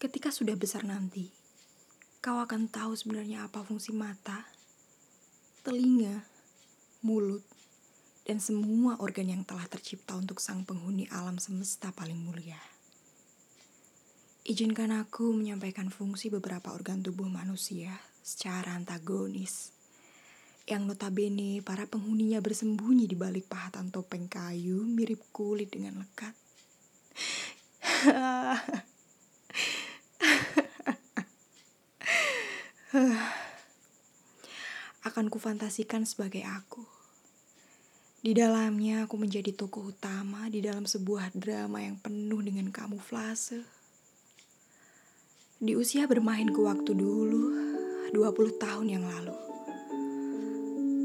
Ketika sudah besar nanti, kau akan tahu sebenarnya apa fungsi mata, telinga, mulut, dan semua organ yang telah tercipta untuk sang penghuni alam semesta paling mulia. Izinkan aku menyampaikan fungsi beberapa organ tubuh manusia secara antagonis. Yang notabene para penghuninya bersembunyi di balik pahatan topeng kayu mirip kulit dengan lekat. Akan kufantasikan sebagai aku. Di dalamnya aku menjadi tokoh utama di dalam sebuah drama yang penuh dengan kamuflase. Di usia bermain ke waktu dulu, 20 tahun yang lalu.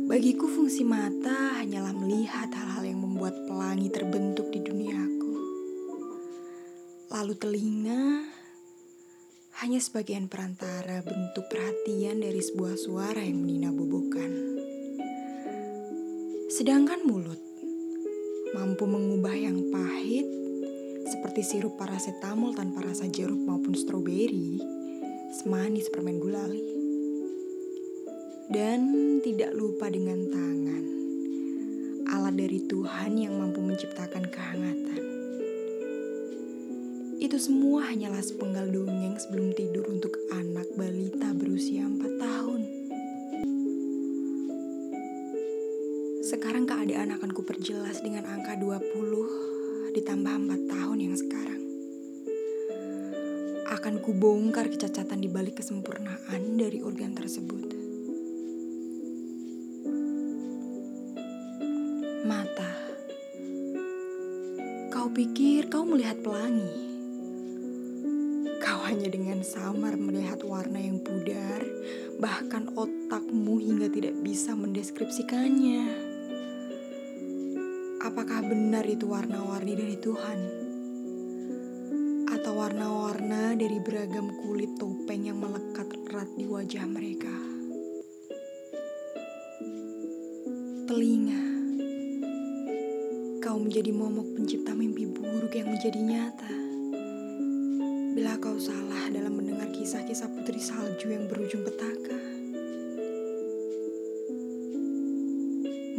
Bagiku fungsi mata hanyalah melihat hal-hal yang membuat pelangi terbentuk di duniaku. Lalu telinga hanya sebagian perantara bentuk perhatian dari sebuah suara yang menina bobokan. Sedangkan mulut mampu mengubah yang pahit seperti sirup paracetamol tanpa rasa jeruk maupun stroberi semanis permen gulali. Dan tidak lupa dengan tangan, alat dari Tuhan yang mampu menciptakan kehangatan. Itu semua hanyalah sepenggal dongeng sebelum tidur untuk anak balita berusia 4 tahun. Sekarang keadaan akan kuperjelas dengan angka 20 ditambah 4 tahun yang sekarang. Akan kubongkar kecacatan di balik kesempurnaan dari organ tersebut. Mata. Kau pikir kau melihat pelangi? Hanya dengan samar melihat warna yang pudar, bahkan otakmu hingga tidak bisa mendeskripsikannya. Apakah benar itu warna-warni dari Tuhan? Atau warna-warna dari beragam kulit topeng yang melekat erat di wajah mereka? Telinga, kau menjadi momok pencipta mimpi buruk yang menjadi nyata. Bila kau salah dalam mendengar kisah-kisah putri salju yang berujung petaka.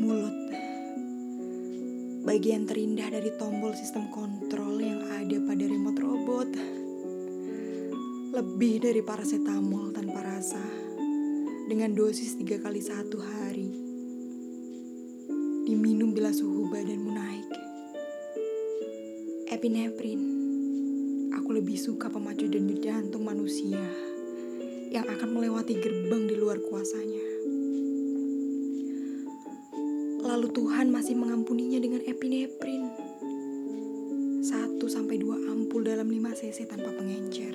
Mulut. Bagian terindah dari tombol sistem kontrol yang ada pada remote robot. Lebih dari paracetamol tanpa rasa. Dengan dosis tiga kali satu hari. Diminum bila suhu badanmu naik. Epinefrin aku lebih suka pemacu denyut jantung manusia yang akan melewati gerbang di luar kuasanya. Lalu Tuhan masih mengampuninya dengan epinefrin. Satu sampai dua ampul dalam 5 cc tanpa pengencer.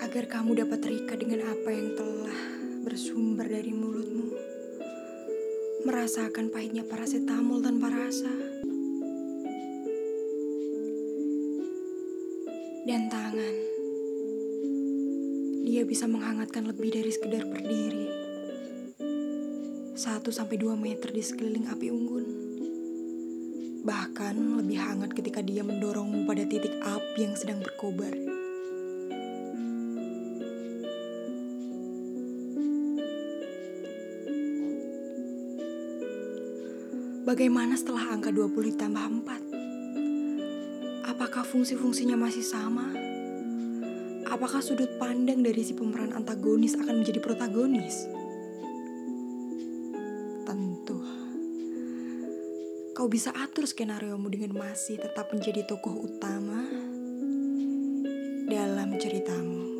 Agar kamu dapat terikat dengan apa yang telah bersumber dari mulutmu merasakan pahitnya paracetamol tanpa rasa. Dan tangan, dia bisa menghangatkan lebih dari sekedar berdiri. Satu sampai dua meter di sekeliling api unggun. Bahkan lebih hangat ketika dia mendorongmu pada titik api yang sedang berkobar. Bagaimana setelah angka 20 ditambah 4? Apakah fungsi-fungsinya masih sama? Apakah sudut pandang dari si pemeran antagonis akan menjadi protagonis? Tentu. Kau bisa atur skenario-mu dengan masih tetap menjadi tokoh utama dalam ceritamu.